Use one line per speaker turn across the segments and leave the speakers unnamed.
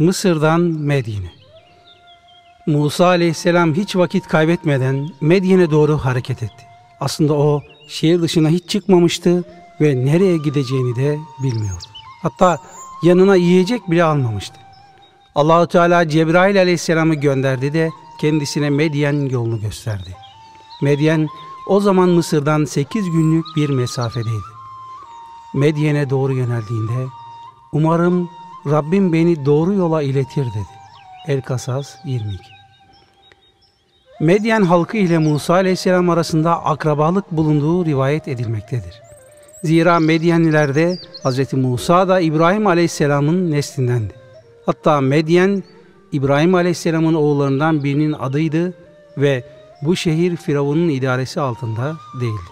Mısır'dan Medine. Musa aleyhisselam hiç vakit kaybetmeden Medyen'e doğru hareket etti. Aslında o şehir dışına hiç çıkmamıştı ve nereye gideceğini de bilmiyordu. Hatta yanına yiyecek bile almamıştı. Allahu Teala Cebrail aleyhisselamı gönderdi de kendisine Medyen yolunu gösterdi. Medyen o zaman Mısır'dan 8 günlük bir mesafedeydi. Medyen'e doğru yöneldiğinde umarım Rabbim beni doğru yola iletir dedi. El-Kasas 22 Medyen halkı ile Musa aleyhisselam arasında akrabalık bulunduğu rivayet edilmektedir. Zira Medyenliler de Hz. Musa da İbrahim aleyhisselamın neslindendi. Hatta Medyen İbrahim aleyhisselamın oğullarından birinin adıydı ve bu şehir Firavun'un idaresi altında değildi.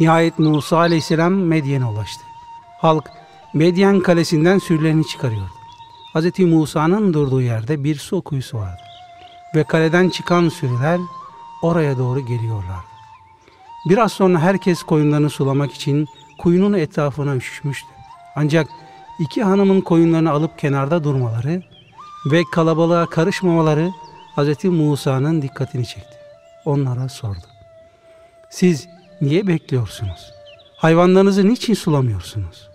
Nihayet Musa aleyhisselam Medyen'e ulaştı. Halk Medyen kalesinden sürülerini çıkarıyordu. Hz. Musa'nın durduğu yerde bir su kuyusu vardı. Ve kaleden çıkan sürüler oraya doğru geliyorlardı. Biraz sonra herkes koyunlarını sulamak için kuyunun etrafına üşüşmüştü. Ancak iki hanımın koyunlarını alıp kenarda durmaları ve kalabalığa karışmamaları Hz. Musa'nın dikkatini çekti. Onlara sordu. Siz niye bekliyorsunuz? Hayvanlarınızı niçin sulamıyorsunuz?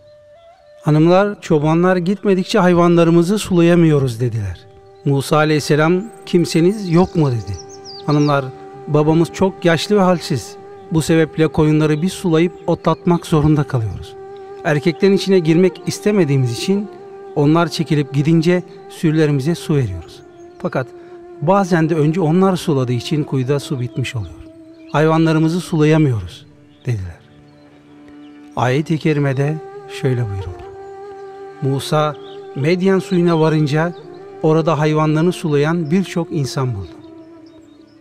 Hanımlar, çobanlar gitmedikçe hayvanlarımızı sulayamıyoruz dediler. Musa aleyhisselam kimseniz yok mu dedi. Hanımlar, babamız çok yaşlı ve halsiz. Bu sebeple koyunları biz sulayıp otlatmak zorunda kalıyoruz. Erkeklerin içine girmek istemediğimiz için onlar çekilip gidince sürülerimize su veriyoruz. Fakat bazen de önce onlar suladığı için kuyuda su bitmiş oluyor. Hayvanlarımızı sulayamıyoruz dediler. Ayet-i kerimede şöyle buyurulur. Musa Medyen suyuna varınca orada hayvanlarını sulayan birçok insan buldu.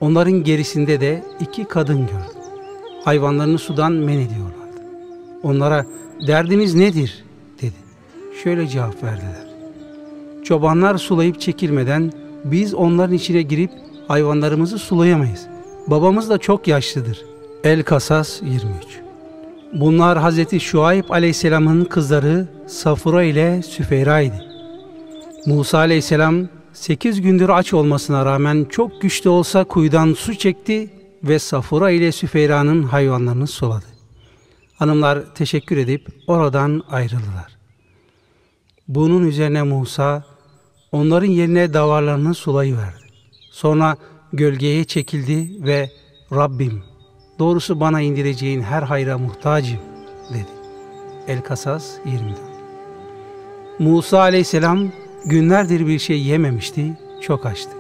Onların gerisinde de iki kadın gördü. Hayvanlarını sudan men ediyorlardı. Onlara derdiniz nedir dedi. Şöyle cevap verdiler. Çobanlar sulayıp çekilmeden biz onların içine girip hayvanlarımızı sulayamayız. Babamız da çok yaşlıdır. El Kasas 23 Bunlar Hazreti Şuayb aleyhisselamın kızları Safura ile Süfeyra idi. Musa aleyhisselam 8 gündür aç olmasına rağmen çok güçlü olsa kuyudan su çekti ve Safura ile Süfeyra'nın hayvanlarını suladı. Hanımlar teşekkür edip oradan ayrıldılar. Bunun üzerine Musa onların yerine davarlarını sulayıverdi. Sonra gölgeye çekildi ve Rabbim doğrusu bana indireceğin her hayra muhtacım dedi. El-Kasas 20'de. Musa aleyhisselam günlerdir bir şey yememişti, çok açtı.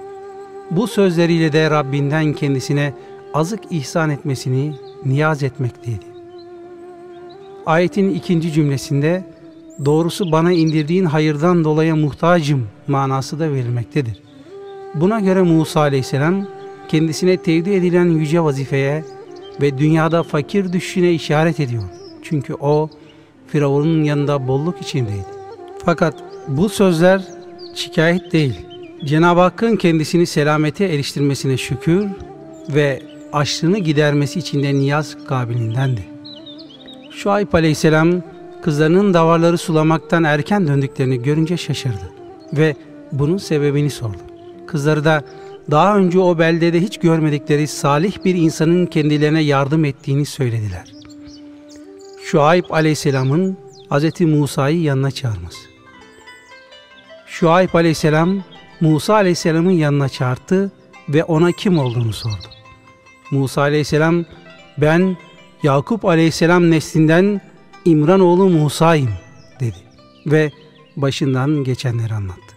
Bu sözleriyle de Rabbinden kendisine azık ihsan etmesini niyaz etmekteydi. Ayetin ikinci cümlesinde doğrusu bana indirdiğin hayırdan dolayı muhtacım manası da verilmektedir. Buna göre Musa aleyhisselam kendisine tevdi edilen yüce vazifeye ve dünyada fakir düşüşüne işaret ediyor. Çünkü o Firavun'un yanında bolluk içindeydi. Fakat bu sözler şikayet değil. Cenab-ı Hakk'ın kendisini selamete eriştirmesine şükür ve açlığını gidermesi için de niyaz kabilindendi. Şuayb aleyhisselam kızlarının davarları sulamaktan erken döndüklerini görünce şaşırdı ve bunun sebebini sordu. Kızları da daha önce o beldede hiç görmedikleri salih bir insanın kendilerine yardım ettiğini söylediler. Şuayb aleyhisselamın Hz. Musa'yı yanına çağırması. Şuayb aleyhisselam Musa aleyhisselamın yanına çağırdı ve ona kim olduğunu sordu. Musa aleyhisselam ben Yakup aleyhisselam neslinden İmran oğlu Musa'yım dedi ve başından geçenleri anlattı.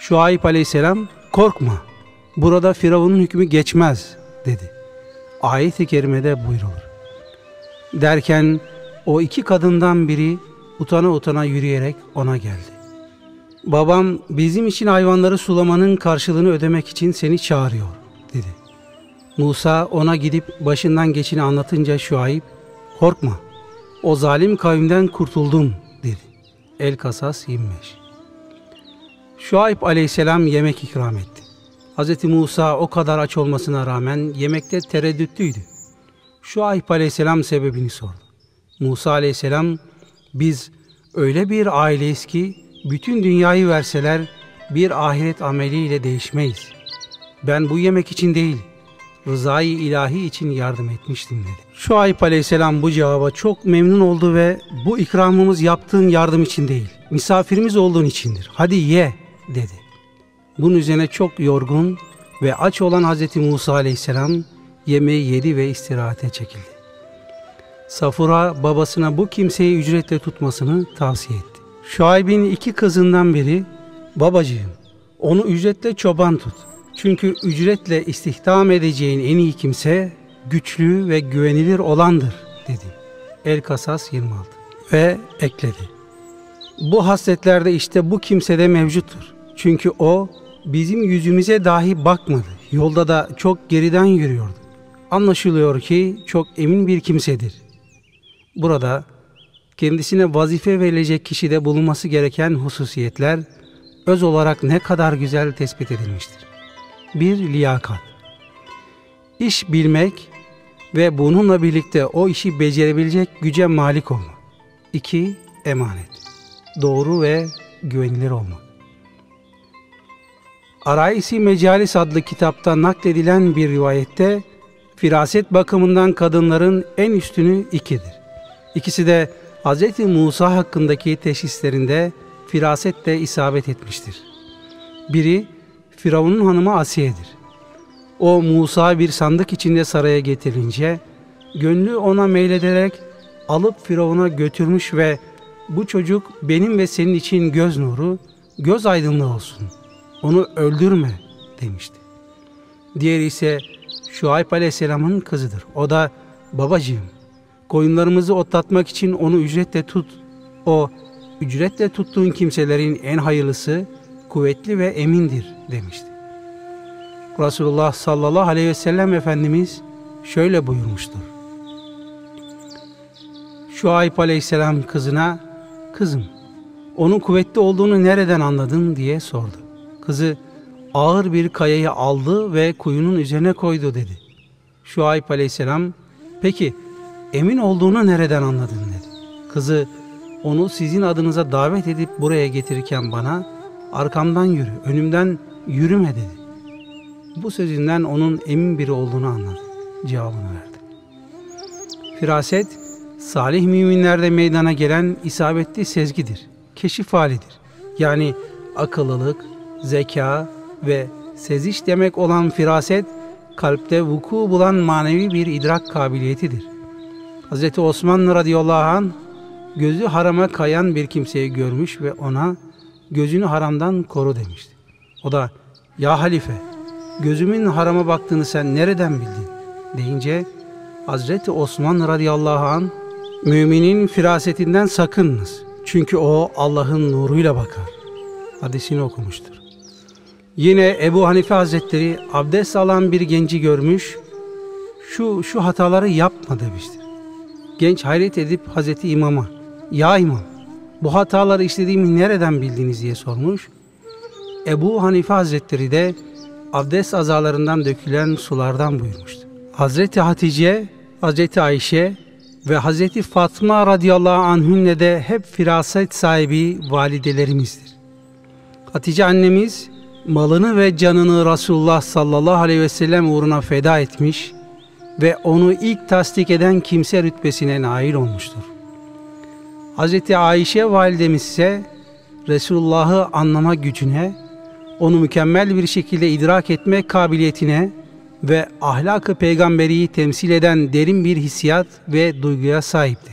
Şuayb aleyhisselam korkma burada Firavun'un hükmü geçmez dedi. Ayet-i kerimede buyrulur. Derken o iki kadından biri utana utana yürüyerek ona geldi. Babam bizim için hayvanları sulamanın karşılığını ödemek için seni çağırıyor dedi. Musa ona gidip başından geçini anlatınca Şuayb korkma o zalim kavimden kurtuldum dedi. El Kasas 25 Şuayb aleyhisselam yemek ikram etti. Hz. Musa o kadar aç olmasına rağmen yemekte tereddütlüydü. Şuayb aleyhisselam sebebini sordu. Musa aleyhisselam biz öyle bir aileyiz ki bütün dünyayı verseler bir ahiret ameliyle değişmeyiz. Ben bu yemek için değil, rızayı ilahi için yardım etmiştim dedi. Şuayb aleyhisselam bu cevaba çok memnun oldu ve bu ikramımız yaptığın yardım için değil, misafirimiz olduğun içindir. Hadi ye dedi. Bunun üzerine çok yorgun ve aç olan Hz. Musa aleyhisselam yemeği yedi ve istirahate çekildi. Safura babasına bu kimseyi ücretle tutmasını tavsiye etti. Şuayb'in iki kızından biri, babacığım onu ücretle çoban tut. Çünkü ücretle istihdam edeceğin en iyi kimse güçlü ve güvenilir olandır dedi. El Kasas 26 ve ekledi. Bu hasletlerde işte bu kimsede mevcuttur. Çünkü o bizim yüzümüze dahi bakmadı. Yolda da çok geriden yürüyordu. Anlaşılıyor ki çok emin bir kimsedir. Burada kendisine vazife verilecek kişide bulunması gereken hususiyetler öz olarak ne kadar güzel tespit edilmiştir. Bir liyakat. İş bilmek ve bununla birlikte o işi becerebilecek güce malik olmak. İki, emanet. Doğru ve güvenilir olmak. Araisi Mecalis adlı kitapta nakledilen bir rivayette firaset bakımından kadınların en üstünü ikidir. İkisi de Hz. Musa hakkındaki teşhislerinde firasetle isabet etmiştir. Biri Firavun'un hanımı Asiye'dir. O Musa bir sandık içinde saraya getirince gönlü ona meylederek alıp Firavun'a götürmüş ve bu çocuk benim ve senin için göz nuru, göz aydınlığı olsun. Onu öldürme demişti. Diğeri ise Şuayb Aleyhisselam'ın kızıdır. O da babacığım koyunlarımızı otlatmak için onu ücretle tut. O ücretle tuttuğun kimselerin en hayırlısı kuvvetli ve emindir demişti. Resulullah sallallahu aleyhi ve sellem Efendimiz şöyle buyurmuştur. Şuayb aleyhisselam kızına, kızım onun kuvvetli olduğunu nereden anladın diye sordu. Kızı ağır bir kayayı aldı ve kuyunun üzerine koydu dedi. Şuayb aleyhisselam, peki emin olduğunu nereden anladın dedi. Kızı onu sizin adınıza davet edip buraya getirirken bana arkamdan yürü, önümden yürüme dedi. Bu sözünden onun emin biri olduğunu anladı. Cevabını verdi. Firaset, salih müminlerde meydana gelen isabetli sezgidir. Keşif halidir. Yani akıllılık, zeka ve seziş demek olan firaset, kalpte vuku bulan manevi bir idrak kabiliyetidir. Hz. Osman radıyallahu an gözü harama kayan bir kimseyi görmüş ve ona gözünü haramdan koru demişti. O da ya halife gözümün harama baktığını sen nereden bildin deyince Hazreti Osman radıyallahu an müminin firasetinden sakınınız. Çünkü o Allah'ın nuruyla bakar. Hadisini okumuştur. Yine Ebu Hanife Hazretleri abdest alan bir genci görmüş, şu şu hataları yapma demiştir. Genç hayret edip Hazreti İmam'a, ya İmam bu hataları işlediğimi nereden bildiniz diye sormuş. Ebu Hanife Hazretleri de abdest azalarından dökülen sulardan buyurmuştu. Hazreti Hatice, Hazreti Ayşe ve Hazreti Fatma radıyallahu anhünle de hep firaset sahibi validelerimizdir. Hatice annemiz malını ve canını Resulullah sallallahu aleyhi ve sellem uğruna feda etmiş ve onu ilk tasdik eden kimse rütbesine nail olmuştur. Hz. Ayşe validemiz ise Resulullah'ı anlama gücüne, onu mükemmel bir şekilde idrak etme kabiliyetine ve ahlakı peygamberiyi temsil eden derin bir hissiyat ve duyguya sahipti.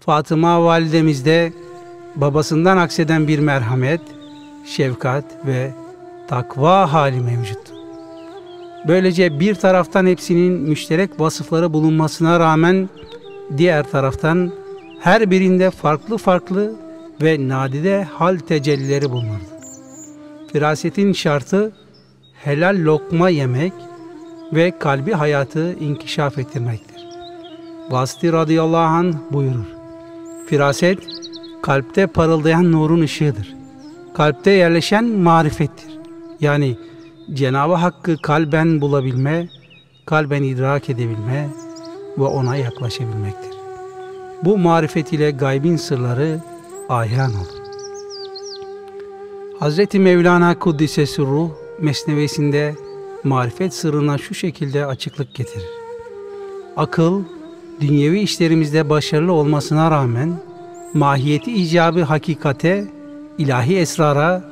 Fatıma validemiz de babasından akseden bir merhamet, şefkat ve takva hali mevcuttu. Böylece bir taraftan hepsinin müşterek vasıfları bulunmasına rağmen diğer taraftan her birinde farklı farklı ve nadide hal tecellileri bulunurdu. Firasetin şartı helal lokma yemek ve kalbi hayatı inkişaf ettirmektir. Vasıti radıyallahu anh buyurur. Firaset kalpte parıldayan nurun ışığıdır. Kalpte yerleşen marifettir. Yani Cenab-ı Hakk'ı kalben bulabilme, kalben idrak edebilme ve ona yaklaşabilmektir. Bu marifet ile gaybin sırları ayan olur. Hz. Mevlana Kuddisesi Ruh mesnevesinde marifet sırrına şu şekilde açıklık getirir. Akıl, dünyevi işlerimizde başarılı olmasına rağmen mahiyeti icabı hakikate, ilahi esrara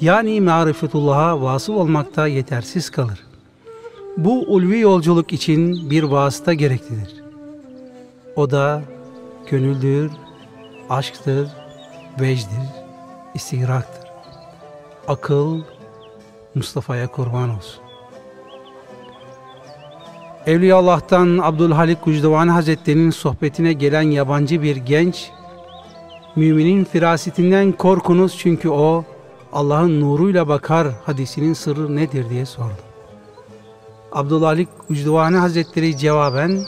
yani marifetullah'a vasıl olmakta yetersiz kalır. Bu ulvi yolculuk için bir vasıta gereklidir. O da gönüldür, aşktır, vecdir, istigraktır. Akıl Mustafa'ya kurban olsun. Evliya Allah'tan Abdülhalik Gucdevani Hazretleri'nin sohbetine gelen yabancı bir genç, müminin firasetinden korkunuz çünkü o Allah'ın nuruyla bakar hadisinin sırrı nedir diye sordu. Abdülhalik Gucdevani Hazretleri cevaben,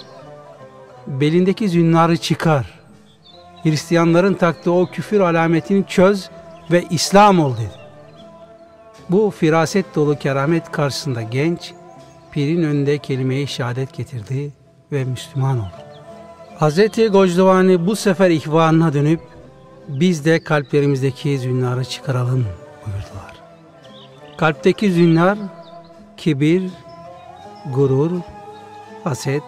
belindeki zünnarı çıkar, Hristiyanların taktığı o küfür alametini çöz ve İslam ol dedi. Bu firaset dolu keramet karşısında genç, pirin önünde kelime-i şehadet getirdi ve Müslüman oldu. Hz. Gocdovani bu sefer ihvanına dönüp biz de kalplerimizdeki zünnarı çıkaralım buyurdular. Kalpteki zünnar kibir, gurur, haset,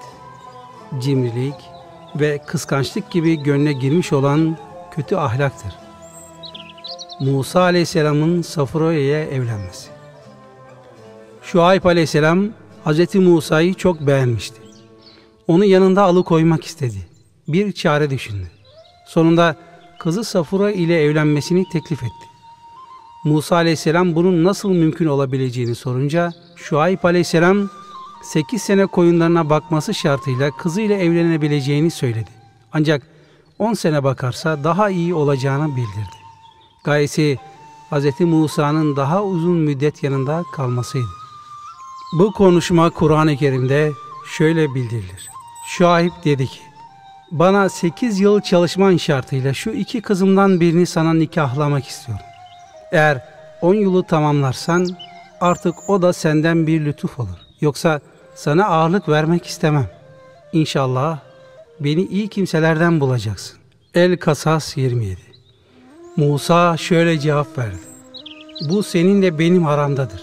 cimrilik ve kıskançlık gibi gönle girmiş olan kötü ahlaktır. Musa Aleyhisselam'ın Safroya'ya evlenmesi. Şuayb Aleyhisselam Hz. Musa'yı çok beğenmişti. Onu yanında alıkoymak istedi. Bir çare düşündü. Sonunda kızı Safura ile evlenmesini teklif etti. Musa aleyhisselam bunun nasıl mümkün olabileceğini sorunca Şuayb aleyhisselam 8 sene koyunlarına bakması şartıyla kızıyla evlenebileceğini söyledi. Ancak 10 sene bakarsa daha iyi olacağını bildirdi. Gayesi Hz. Musa'nın daha uzun müddet yanında kalmasıydı. Bu konuşma Kur'an-ı Kerim'de şöyle bildirilir. Şuayb dedi ki, bana 8 yıl çalışman şartıyla şu iki kızımdan birini sana nikahlamak istiyorum. Eğer 10 yılı tamamlarsan artık o da senden bir lütuf olur. Yoksa sana ağırlık vermek istemem. İnşallah beni iyi kimselerden bulacaksın. El Kasas 27 Musa şöyle cevap verdi. Bu seninle benim haramdadır.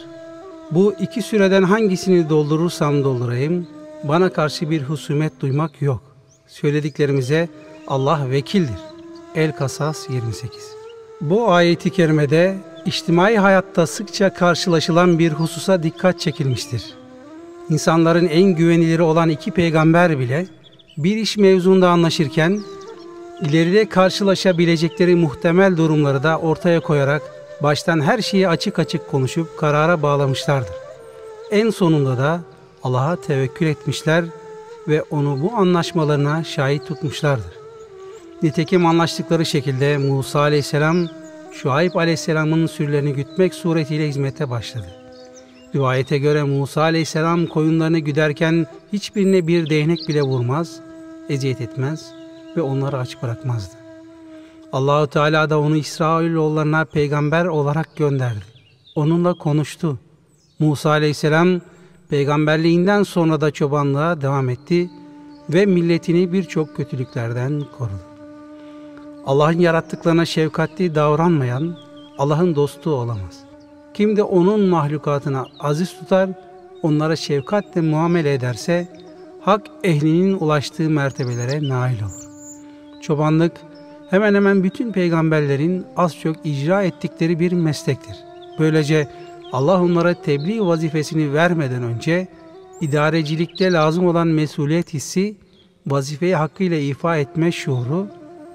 Bu iki süreden hangisini doldurursam doldurayım, bana karşı bir husumet duymak yok. Söylediklerimize Allah vekildir. El Kasas 28 Bu ayeti kerimede içtimai hayatta sıkça karşılaşılan bir hususa dikkat çekilmiştir. İnsanların en güveniliri olan iki peygamber bile bir iş mevzunda anlaşırken ileride karşılaşabilecekleri muhtemel durumları da ortaya koyarak baştan her şeyi açık açık konuşup karara bağlamışlardır. En sonunda da Allah'a tevekkül etmişler ve onu bu anlaşmalarına şahit tutmuşlardır. Nitekim anlaştıkları şekilde Musa aleyhisselam Şuayb aleyhisselamın sürülerini gütmek suretiyle hizmete başladı. Rivayete göre Musa aleyhisselam koyunlarını güderken hiçbirine bir değnek bile vurmaz, eziyet etmez ve onları aç bırakmazdı. Allahu Teala da onu İsrailoğullarına peygamber olarak gönderdi. Onunla konuştu. Musa aleyhisselam peygamberliğinden sonra da çobanlığa devam etti ve milletini birçok kötülüklerden korudu. Allah'ın yarattıklarına şefkatli davranmayan Allah'ın dostu olamaz. Kim de onun mahlukatına aziz tutar, onlara şefkatle muamele ederse hak ehlinin ulaştığı mertebelere nail olur. Çobanlık hemen hemen bütün peygamberlerin az çok icra ettikleri bir meslektir. Böylece Allah onlara tebliğ vazifesini vermeden önce idarecilikte lazım olan mesuliyet hissi, vazifeyi hakkıyla ifa etme şuuru,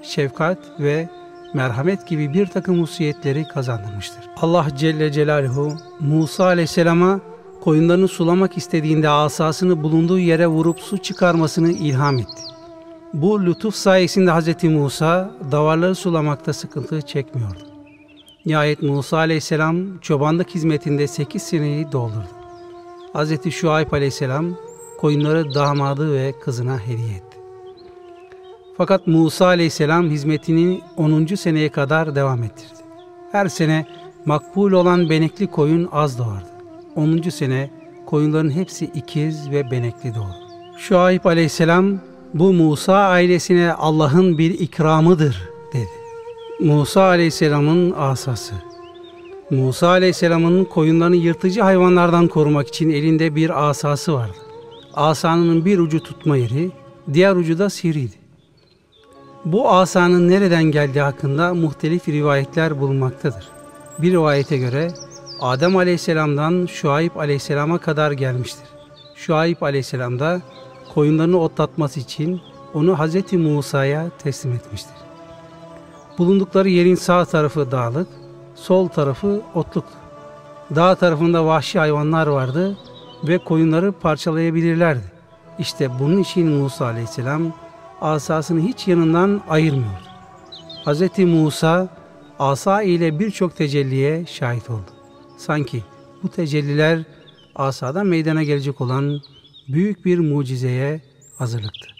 şefkat ve merhamet gibi bir takım hususiyetleri kazandırmıştır. Allah Celle Celaluhu Musa Aleyhisselam'a koyunlarını sulamak istediğinde asasını bulunduğu yere vurup su çıkarmasını ilham etti. Bu lütuf sayesinde Hz. Musa davarları sulamakta sıkıntı çekmiyordu. Nihayet Musa aleyhisselam çobanlık hizmetinde 8 seneyi doldurdu. Hz. Şuayb aleyhisselam koyunları damadı ve kızına hediye etti. Fakat Musa aleyhisselam hizmetini 10. seneye kadar devam ettirdi. Her sene makbul olan benekli koyun az doğardı. 10. sene koyunların hepsi ikiz ve benekli doğdu. Şuayb aleyhisselam bu Musa ailesine Allah'ın bir ikramıdır dedi. Musa aleyhisselamın asası Musa Aleyhisselam'ın koyunlarını yırtıcı hayvanlardan korumak için elinde bir asası vardı. Asanın bir ucu tutma yeri, diğer ucu da sivriydi. Bu asanın nereden geldiği hakkında muhtelif rivayetler bulunmaktadır. Bir rivayete göre Adem Aleyhisselam'dan Şuayb Aleyhisselam'a kadar gelmiştir. Şuayb Aleyhisselam da koyunlarını otlatması için onu Hz. Musa'ya teslim etmiştir. Bulundukları yerin sağ tarafı dağlık, sol tarafı otluktu. Dağ tarafında vahşi hayvanlar vardı ve koyunları parçalayabilirlerdi. İşte bunun için Musa aleyhisselam asasını hiç yanından ayırmıyordu. Hz. Musa asa ile birçok tecelliye şahit oldu. Sanki bu tecelliler asada meydana gelecek olan büyük bir mucizeye hazırlıktı.